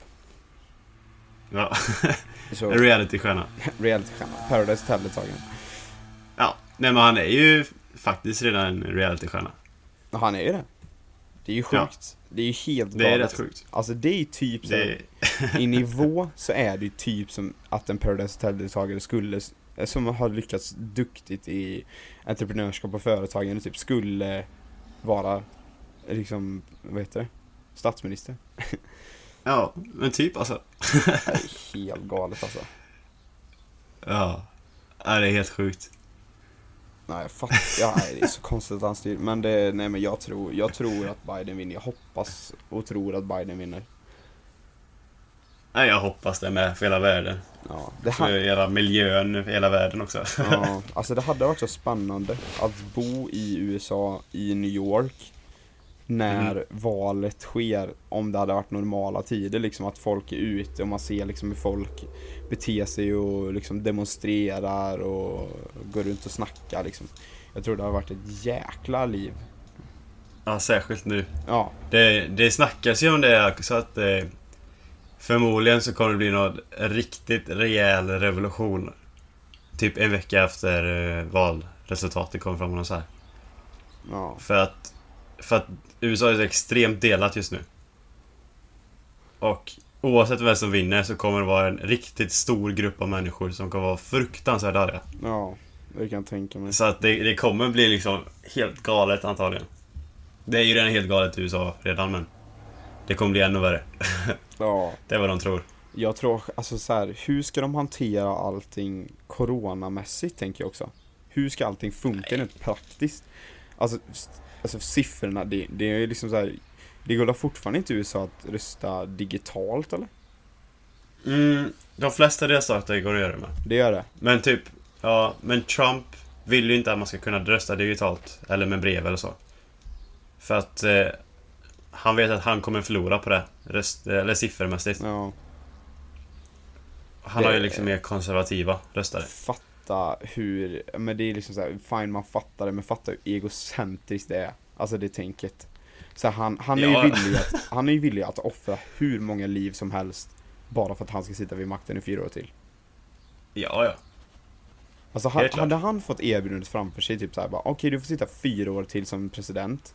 Ja, [laughs] Så en realitystjärna. [laughs] realitystjärna, Paradise Hotel-deltagaren. Ja, nej men han är ju faktiskt redan en realitystjärna. Och Han är ju det. Det är ju Ja. sjukt. Det är ju helt Det är galet. rätt sjukt. Alltså det är ju typ så Det, I [laughs] nivå så är det ju typ som att en Paradise Hotel-deltagare skulle, som har lyckats duktigt i entreprenörskap och företagande, typ skulle vara liksom, vad heter det? Statsminister. Ja, men typ alltså. Det är [laughs] helt galet alltså. Ja. ja, det är helt sjukt. Nej, jag fattar, ja, nej, det är så konstigt att han styr. Men det, nej men jag tror, jag tror att Biden vinner. Jag hoppas och tror att Biden vinner. Nej, jag hoppas det med för hela världen. Ja, det För hela miljön, för hela världen också. Ja, [laughs] alltså det hade varit så spännande att bo i USA, i New York när Mm. valet sker, om det hade varit normala tider liksom att folk är ute och man ser liksom hur folk beter sig och liksom demonstrerar och går runt och snackar liksom. Jag tror det har varit ett jäkla liv. Ja, särskilt nu. Ja, Det, det snackas ju om det så att eh, förmodligen så kommer det bli någon riktigt rejäl revolution. Typ en vecka efter eh, valresultatet kom fram och så här. ja, För att, för att USA är så extremt delat just nu. Och oavsett vem som vinner så kommer det vara en riktigt stor grupp av människor som kommer vara fruktansvärt arga. ja, det kan jag tänka mig. Så att det, det kommer bli liksom helt galet antagligen. Det är ju redan helt galet i USA redan men det kommer bli ännu värre. [laughs] Ja, Det är vad de tror. jag tror, alltså så här, hur ska de hantera allting coronamässigt tänker jag också. Hur ska allting funka rent praktiskt? Alltså, alltså siffrorna, det, det är liksom så här, det går fortfarande inte i USA att rösta digitalt eller? Mm, de flesta delstater går att göra med. Det gör det? Men typ, ja, men Trump vill ju inte att man ska kunna rösta digitalt eller med brev eller så. För att eh, han vet att han kommer förlora på det, röst, eller siffermässigt. Ja. Han har ju Det- liksom mer konservativa röstare. Fatta hur, men det är liksom så här, fine man fattar det, men fatta hur egocentriskt det är. Alltså det tänket. Så här, han, han är Ja. ju villig att, han är ju villig att offra hur många liv som helst bara för att han ska sitta vid makten i fyra år till. Ja, ja. Alltså han, hade han fått erbjudandet framför sig, typ såhär bara okej du får sitta fyra år till som president.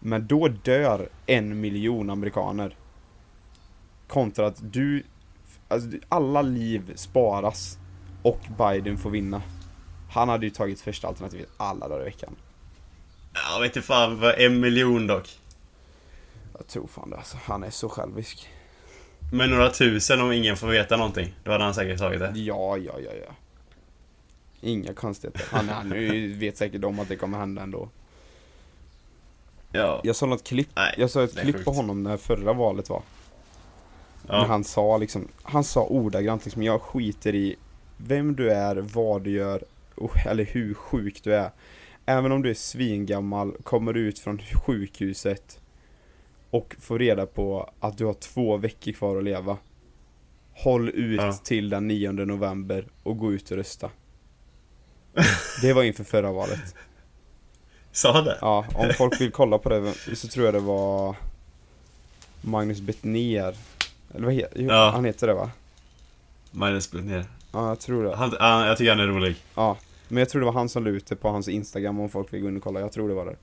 Men då dör en miljon amerikaner. Kontra att du, alltså alla liv sparas och Biden får vinna. Han hade ju tagit första alternativet alla dagar i veckan. Jag vet inte fan, vad en miljon dock. Jag tror fan det alltså, han är så självisk. Men några tusen om ingen får veta någonting. Då hade han säkert tagit det. Ja, ja, ja, ja. Inga konstigheter. Han, han vet säkert om att det kommer hända ändå. Ja. Jag såg något klipp, Nej, jag såg ett klipp på honom när förra valet var. När ja. han sa liksom, han sa ordagrant liksom, jag skiter i vem du är, vad du gör, eller hur sjuk du är. Även om du är svingammal, kommer ut från sjukhuset och får reda på att du har två veckor kvar att leva. Håll ut Ja. till den 9 november och gå ut och rösta. Det var inför förra valet. Sa han det? Ja, om folk vill kolla på det så tror jag det var Magnus Bettner. Eller vad heter Ja. Han heter det va? Minus ner. Ja, jag tror det. Han, han, jag tycker han är rolig. Ja, men jag tror det var han som la ut det på hans Instagram om folk vill gå in och kolla. Jag tror det var det.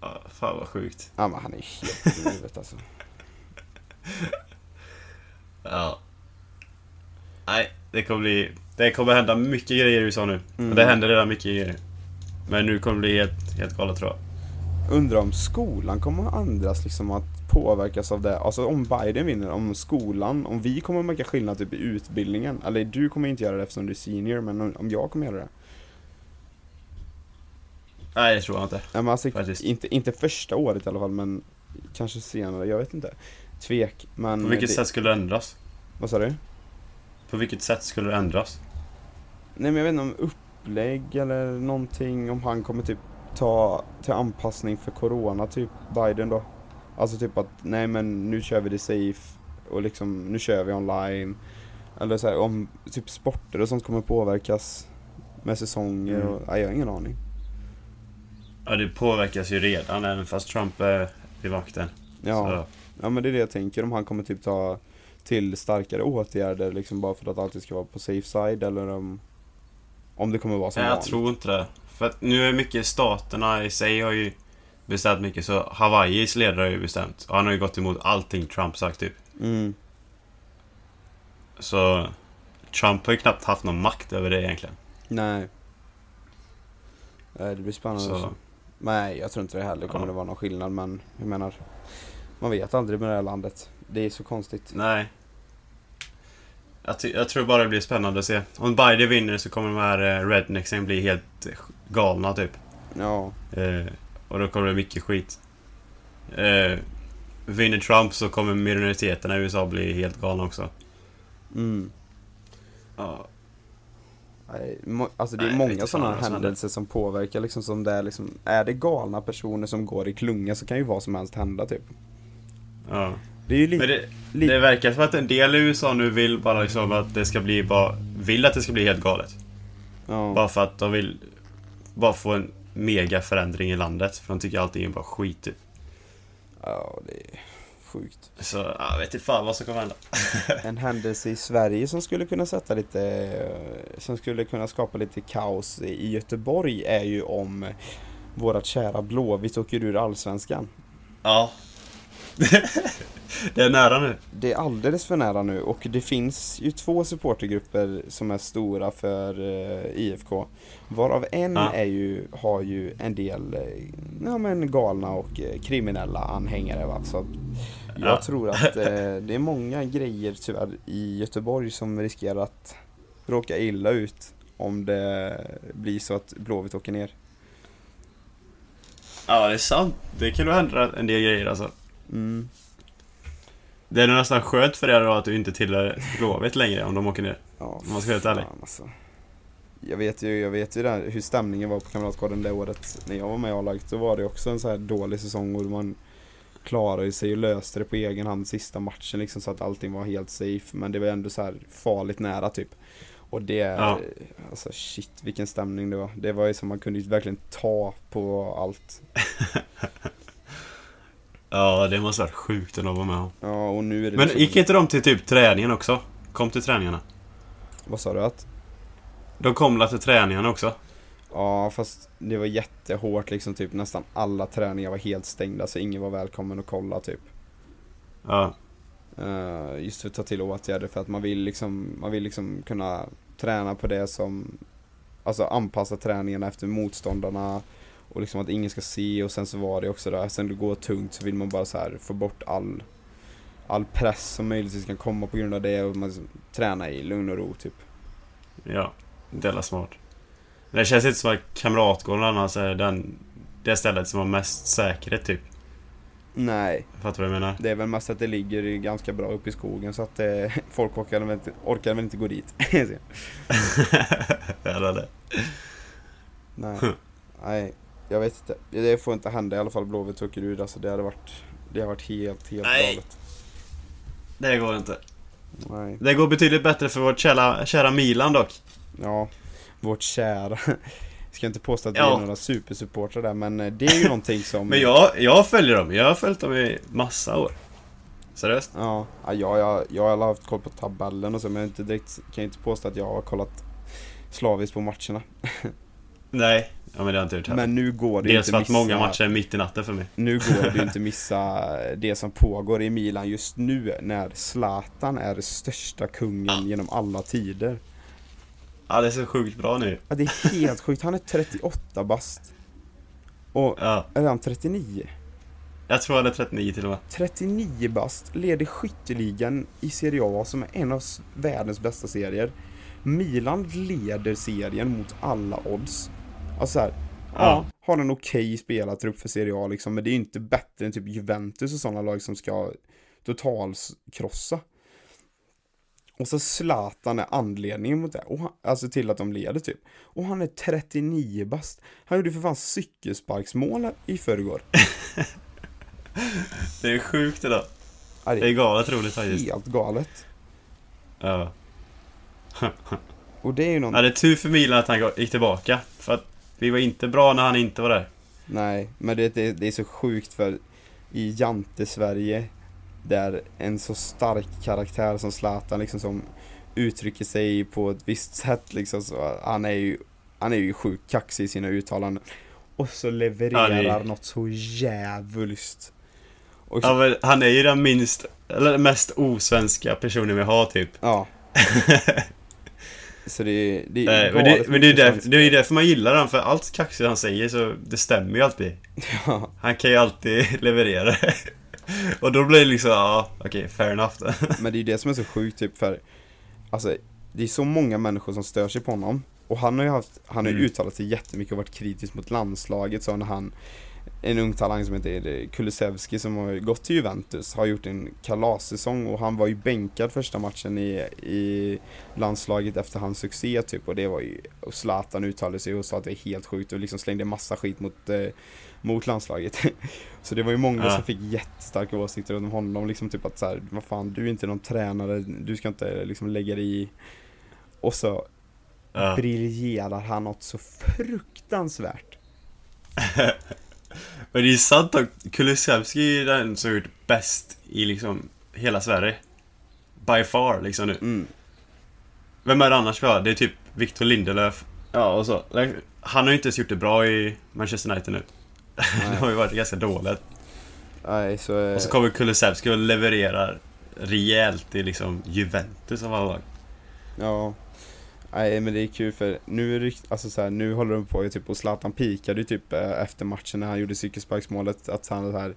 Ja, fan vad sjukt. Ja, men han är ju helt i huvudet alltså. [laughs] Ja. Nej, det kommer bli... Det kommer hända mycket grejer i USA nu. Mm. Det händer redan mycket grejer. Men nu kommer det bli helt, helt galet tror jag. Undrar om skolan kommer att ändras liksom att påverkas av det. Alltså om Biden vinner, om skolan, om vi kommer att märka skillnad typ i utbildningen. Eller du kommer inte göra det eftersom du är senior, men om- om jag kommer göra det. Nej, det tror jag inte. Ja, men alltså, Faktiskt. inte, inte första året i alla fall, men kanske senare, jag vet inte. Tvek, men... På vilket det, sätt skulle det ändras? Vad sa du? På vilket sätt skulle det ändras? Nej men jag vet inte om upplägg eller någonting, om han kommer typ ta till anpassning för corona, typ Biden då. Alltså typ att, nej men nu kör vi det safe och liksom, nu kör vi online. Eller så här, om typ sporter och sånt kommer påverkas med säsonger Mm. och, nej, jag har ingen aning. Ja, det påverkas ju redan även fast Trump är vid makten. Ja, Så, ja men det är det jag tänker, om han kommer typ ta till starkare åtgärder liksom bara för att alltid ska vara på safe side eller om, om det kommer vara som Nej, jag vanligt. tror inte det. För att nu är mycket staterna i sig har ju bestämt mycket, så Hawaiis ledare har ju bestämt. Och han har ju gått emot allting Trump sagt typ. Mm, Så Trump har ju knappt haft någon makt över det egentligen. nej. Det blir spännande. Så. Nej, jag tror inte det heller kommer Ja. det vara någon skillnad men jag menar Man vet aldrig med det här landet. Det är så konstigt. nej. Jag, jag tror bara det blir spännande att se. Om Biden vinner så kommer de här eh, rednexen bli helt galna typ. Ja, Eh, och då kommer det mycket skit. Eh, vinner Trump så kommer minoriteterna i USA bli helt galna också. mm. Ja, Alltså det är Nej, många sådana händelser som påverkar liksom som det är liksom Är det galna personer som går i klunga så kan ju vad som helst hända typ. ja. Det är ju lite... Det, li- det verkar som att en del i USA nu vill bara liksom att det ska bli bara, vill att det ska bli helt galet. ja. Bara för att de vill bara få en mega förändring i landet. För de tycker allting är bara skit typ. ja, det är sjukt. Så jag vet inte fan vad som kommer hända. [laughs] En händelse i Sverige som skulle kunna sätta lite, som skulle kunna skapa lite kaos i Göteborg är ju om vårat kära Blåvitt åker ur Allsvenskan. Ja. Det är nära nu. Det är alldeles för nära nu och det finns ju två supportergrupper som är stora för eh, IFK. Varav en Ja. är ju, har ju en del eh, ja, men galna och eh, kriminella anhängare. Va? Så jag Ja. tror att eh, det är många grejer tyvärr i Göteborg som riskerar att råka illa ut om det blir så att Blåvitt åker ner. Ja, det är sant. Det kan nog hända en del grejer alltså. Mm. Det är nog nästan skönt för er då att du inte tillhör Blåvitt längre om de åker ner. Ja, Om man ska vara helt ärlig. alltså. Jag vet ju, jag vet ju där, hur stämningen var på Kamratgården det året när jag var med i A-laget. Då var det också en så här dålig säsong och man klarade sig och löste det på egen hand sista matchen liksom så att allting var helt safe. Men det var ändå så här farligt nära typ. Och det, Ja. alltså shit vilken stämning det var. Det var ju som man kunde ju verkligen ta på allt. [laughs] Ja, det måste varit sjukt att vara med om. Ja och nu är det Men liksom- gick inte de till typ träningen också? Kom till träningarna? Vad sa du att? De kom väl till träningarna också? Ja fast det var jättehårt liksom typ nästan alla träningar var helt stängda så ingen var välkommen att kolla typ. Ja. Eh, just för att ta till åtgärder för att man vill liksom, man vill liksom kunna träna på det som, alltså anpassa träningarna efter motståndarna och liksom att ingen ska se och sen så var det också där, sen det går tungt så vill man bara så här få bort all, all press som möjligtvis kan komma på grund av det och man liksom, träna i lugn och ro typ. Ja. Det är smart. Men det känns inte som att Kamratgården annars är den, det stället som har mest säkerhet typ. Nej, Fattar du vad jag menar? det är väl mest att det ligger ganska bra uppe i skogen så att eh, [laughs] folk orkar väl inte, orkar väl inte gå dit. [laughs] [laughs] Eller det. Nej, nej, jag vet inte. Det får inte hända i alla fall Blåvitt åker ur. Alltså det hade varit, det har varit helt, helt Nej. galet. Det går inte. Nej. Det går betydligt bättre för vårt kära, kära Milan dock. Ja, vårt kära. Jag [laughs] ska inte påstå att vi Ja. är några supersupportrar där men eh, det är ju någonting som... [laughs] Men jag, jag följer dem. Jag har följt dem i massa år. Seriöst? Ja, ja, jag, jag, jag har haft koll på tabellen och så men jag inte direkt, kan jag inte påstå att jag har kollat slaviskt på matcherna. [laughs] Nej. Ja men det har inte gjort heller. Men nu går det Dels inte för att missa... många matcher är mitt i natten för mig. Nu går det [laughs] inte missa det som pågår i Milan just nu när Zlatan är största kungen genom alla tider. Ja det är så sjukt bra nu. Ja, det är helt sjukt. Han är 38 bast. Och Ja. är han 39? Jag tror han är 39 till och med. 39 bast, leder skytteligan i Serie A som är en av världens bästa serier. Milan leder serien mot alla odds. Alltså här, ja. Har en okej spelartrupp för Serie A liksom, men det är ju inte bättre än typ Juventus och sådana lag som ska totalkrossa. Och så Zlatan är anledningen mot det, och han, alltså till att de leder typ. Och han är 39 bast. Han gjorde för fan cykelsparksmål i förrgår. [laughs] Det är sjukt idag. Ja, Det är galet roligt faktiskt. helt galet. Ja. Och det är ju någon... ja, det är tur för Milan att han gick tillbaka. För att vi var inte bra när han inte var där. Nej, men det, det, det är så sjukt för i Jante-Sverige där en så stark karaktär som Zlatan liksom som uttrycker sig på ett visst sätt liksom så han är ju han är ju sjukt kaxig i sina uttalanden och så levererar Ja, är- något så jävulst. Och så, Ja, men han är ju den minst, eller mest osvenska personen vi har typ. ja. [laughs] så det, det är Nej, men det, men det är därför, det är därför man gillar honom, för allt kaxigt han säger så det stämmer ju alltid. Ja, Han kan ju alltid [laughs] leverera. Och då blir det liksom, ja okej, fair enough men det är ju det som är så sjukt typ för Alltså det är så många människor som stör sig på honom Och han har ju haft, han har ju Mm. uttalat sig jättemycket och varit kritisk mot landslaget så när han En ung talang som heter Kulusevski som har gått till Juventus har gjort en kalassäsong och han var ju bänkad första matchen i, i landslaget efter hans succé typ och det var ju och Zlatan uttalade sig och sa att det är helt sjukt och liksom slängde massa skit mot, eh, mot landslaget [laughs] Så det var ju många Ja. som fick jättestarka åsikter om honom liksom typ att så här, vad fan du är inte någon tränare, du ska inte liksom lägga dig i Och så Ja. briljerar han något så fruktansvärt [laughs] Men det är sant att Kulusevski är den som gjort bäst i liksom hela Sverige. By far liksom nu. mm. Vem är det annars vi har? Det är typ Victor Lindelöf. Ja, och så. Han har ju inte ens gjort det bra i Manchester United nu. [laughs] det har ju varit ganska dåligt. Nej så, eh, Och så kommer Kulusevski och levererar rejält i liksom Juventus av alla lag. Ja Nej men det är kul för nu är det, alltså så här, nu håller de på typ och Zlatan pikade ju typ eh, efter matchen när han gjorde cykelsparksmålet att han så här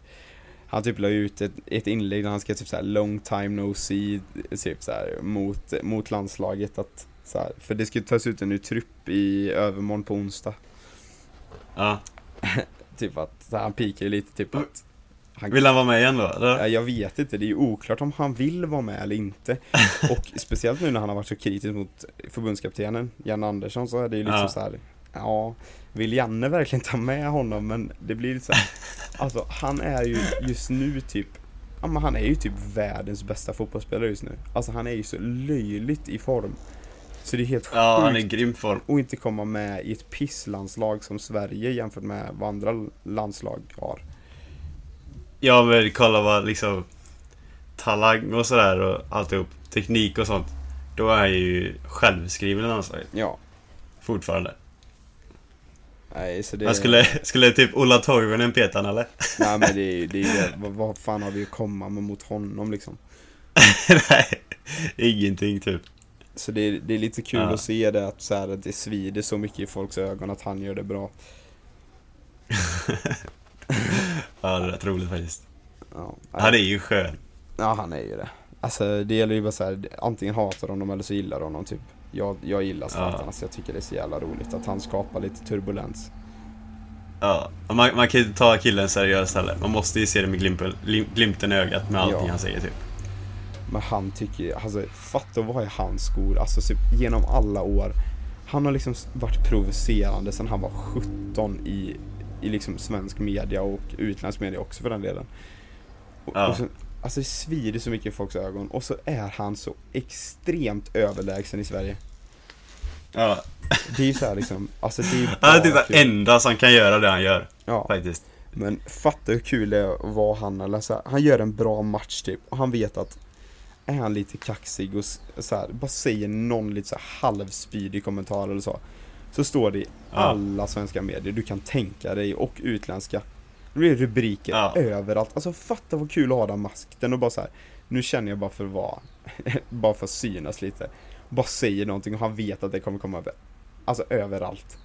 han typ la ut ett, ett inlägg där han skrev typ såhär long time no see typ så här, mot, mot landslaget att så här, för det ska ju tas ut en ny trupp i övermorgon på onsdag Ja. [laughs] Typ att så här, han pikar ju lite typ att han, Vill han vara med igen då? Ja, Eller? jag vet inte, det är ju oklart om han vill vara med eller inte. [laughs] Och speciellt nu när han har varit så kritisk mot förbundskaptenen Janne Andersson så är det ju liksom Ja. så här. Ja, vill Janne verkligen ta med honom? Men det blir så här, Alltså han är ju just nu typ Ja men han är ju typ världens bästa fotbollsspelare just nu. Alltså han är ju så löjligt i form. Så det är helt Ja, han är i sjukt grym form. att inte komma med i ett pisslandslag som Sverige jämfört med vad andra landslag har. Ja men kolla vad liksom Talang och sådär och alltihop. Teknik och sånt. Då är han ju självskriven landslaget. Ja, Fortfarande. nej så det skulle, skulle typ Ola Toivonen peta han eller? [laughs] Nej men det är ju det, är det. Vad, vad fan har vi att komma med mot honom liksom? [laughs] Nej, ingenting typ. Så det är, det är lite kul Ja. att se det att, så här, att det svider så mycket i folks ögon att han gör det bra. [laughs] [laughs] Ja, det är rätt roligt faktiskt. Ja, Han är ju skön. ja han är ju det. Alltså det gäller ju bara så här, antingen hatar honom eller så gillar honom typ. Jag, jag gillar Zlatan, Ja. alltså jag tycker det är så jävla roligt att han skapar lite turbulens. Ja, man, man kan ju inte ta killen seriöst heller. Man måste ju se det med glimpen, lim- glimten i ögat med allting Ja. han säger typ. Men han tycker, alltså fatta vad är hans skor, alltså typ, genom alla år. Han har liksom varit provocerande sedan han var 17 i, i liksom svensk media och utländsk media också för den delen. Och, Ja. och så, alltså det svider så mycket i folks ögon och så är han så extremt överlägsen i Sverige. Ja. Det är ju så här liksom, alltså det är ju [laughs] Han är bara typ den enda som kan göra det han gör. Ja, Faktiskt. men fatta hur kul det är att vara han eller så här, han gör en bra match typ och han vet att är han lite kaxig och så här, bara säger någon lite så halvspydig kommentar eller så Så står det i Ja. alla svenska medier du kan tänka dig och utländska Det blir rubriker Ja. överallt, alltså fatta vad kul att ha den masken och bara så här. Nu känner jag bara för att vara, [laughs] bara för att synas lite Bara säger någonting och han vet att det kommer komma över Alltså överallt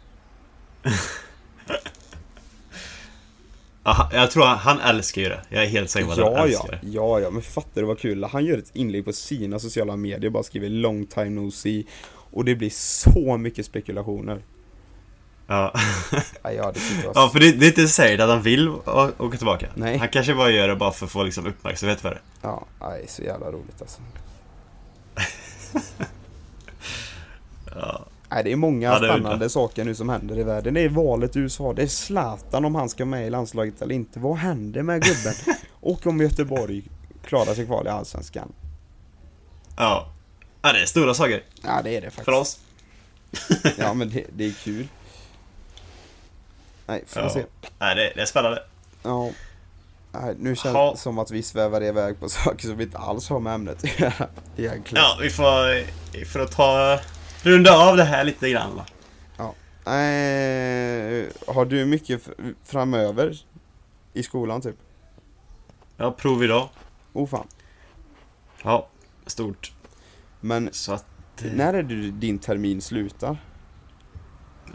Ja, jag tror han, han älskar ju det. Jag är helt säker på att han Ja, älskar ja, det. ja, ja, men fattar du vad kul? Han gör ett inlägg på sina sociala medier, bara skriver long time no see och det blir så mycket spekulationer. Ja. Ja, ja det ja, för det, det är inte säkert att han vill åka tillbaka. Nej. Han kanske bara gör det bara för att få liksom uppmärksamhet för det. Ja, nej, så jävla roligt alltså. [laughs] Ja. Nej, det är många Ja, det är spännande udda. saker nu som händer i världen. Det är valet i USA, det är Zlatan om han ska med i landslaget eller inte. Vad händer med gubben? [laughs] Och om Göteborg klarar sig kvar i Allsvenskan. Ja. Ja, det är stora saker. Ja, det är det faktiskt. För oss. [laughs] Ja, men det, det är kul. Nej, får vi Ja. se. Nej, det, det är spännande. Ja. Nej, nu känns Ha. det som att vi svävar iväg på [laughs] saker som vi inte alls har med ämnet. [laughs] Egentligen. Ja, vi får... För att ta... Runda av det här lite grann va. Eh, har du mycket framöver i skolan typ? Jag har prov idag. Oh fan. Ja, stort. Men Så att... eh, när är det din termin slutar?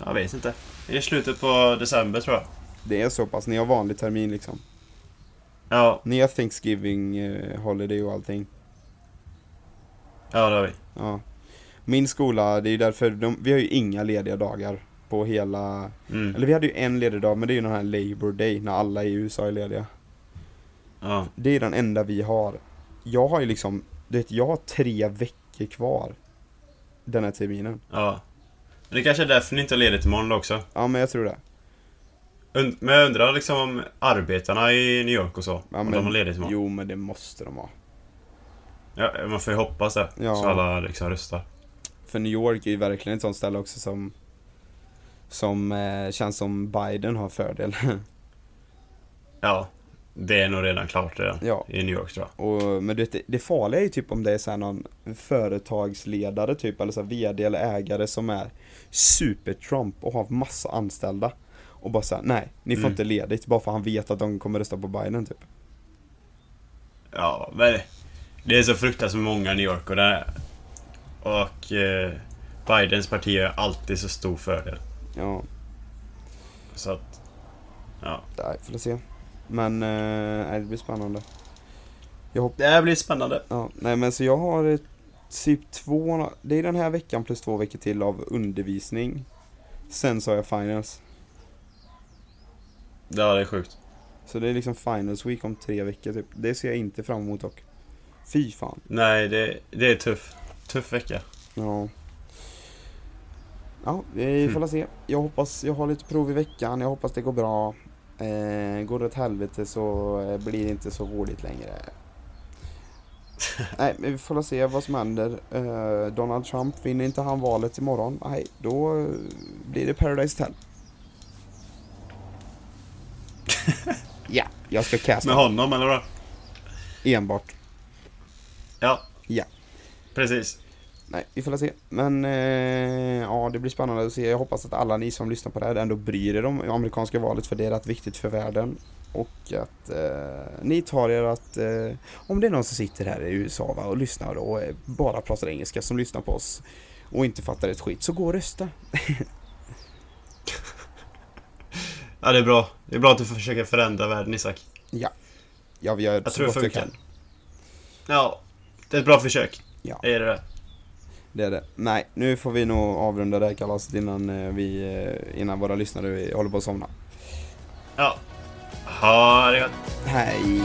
Jag vet inte. Det är slutet på december tror jag. Det är så pass, ni har vanlig termin liksom. Ja, Ni har Thanksgiving eh, holiday och allting. ja det har vi. Ja. Min skola, det är ju därför, de, vi har ju inga lediga dagar på hela, Mm. eller vi hade ju en ledig dag men det är ju den här Labor Day när alla i USA är lediga. Ja. Det är den enda vi har. Jag har ju liksom, du vet, jag har tre veckor kvar. Den här terminen. ja. Men det kanske är därför ni inte har ledigt imorgon också. Ja men jag tror det. Und- Men jag undrar liksom om arbetarna i New York och så. Ja, om men, de har ledigt imorgon. Jo men det måste de ha. Ja, man får ju hoppas det. Ja. Så alla liksom röstar. För New York är ju verkligen ett sånt ställe också som Som eh, känns som Biden har fördel. [laughs] Ja. Det är nog redan klart redan. Ja. I New York tror jag. Och, men vet, det, det farliga är ju typ om det är så någon företagsledare typ, eller så VD eller ägare som är super-Trump och har massa anställda. Och bara såhär, nej, ni får Mm. inte ledigt bara för han vet att de kommer rösta på Biden typ. Ja, men det är så fruktansvärt många New York och eh, Bidens parti är alltid så stor fördel. Ja, Så att... Ja. nej, får se. Men, eh, nej, det blir spännande. Jag hoppas Det här blir spännande. Ja, nej men så jag har typ två, det är den här veckan plus två veckor till av undervisning. Sen så har jag finals. Ja, det är sjukt. Så det är liksom finals week om tre veckor typ. Det ser jag inte fram emot dock. Fy fan. Nej, det, det är tuff. Tuff vecka. Ja. Ja, vi får la se. Jag hoppas, jag har lite prov i veckan, jag hoppas det går bra. Eh, går det åt helvete så eh, blir det inte så roligt längre. [laughs] Nej, men vi får se vad som händer. Eh, Donald Trump, vinner inte han valet imorgon, nej, då eh, blir det Paradise Hotel. [laughs] ja, jag ska casta Med honom, eller vad? enbart. Ja. Ja. Precis. Nej, vi får la se. Men eh, ja, det blir spännande att se. Jag hoppas att alla ni som lyssnar på det här ändå bryr er om amerikanska valet för det är rätt viktigt för världen. Och att eh, ni tar er att, eh, om det är någon som sitter här i USA va, och lyssnar och eh, bara pratar engelska som lyssnar på oss och inte fattar ett skit, så gå och rösta. [laughs] Ja, det är bra. Det är bra att du försöker förändra världen, Isak. Ja. Ja, vi gör Jag så tror det vi funkar. kan. Ja, det är ett bra försök. Ja. Det är det. Det är det. Nej, nu får vi nog avrunda det här kalaset innan, eh, vi, eh, innan våra lyssnare håller på att somna. Ja. Ha det gott. Hej!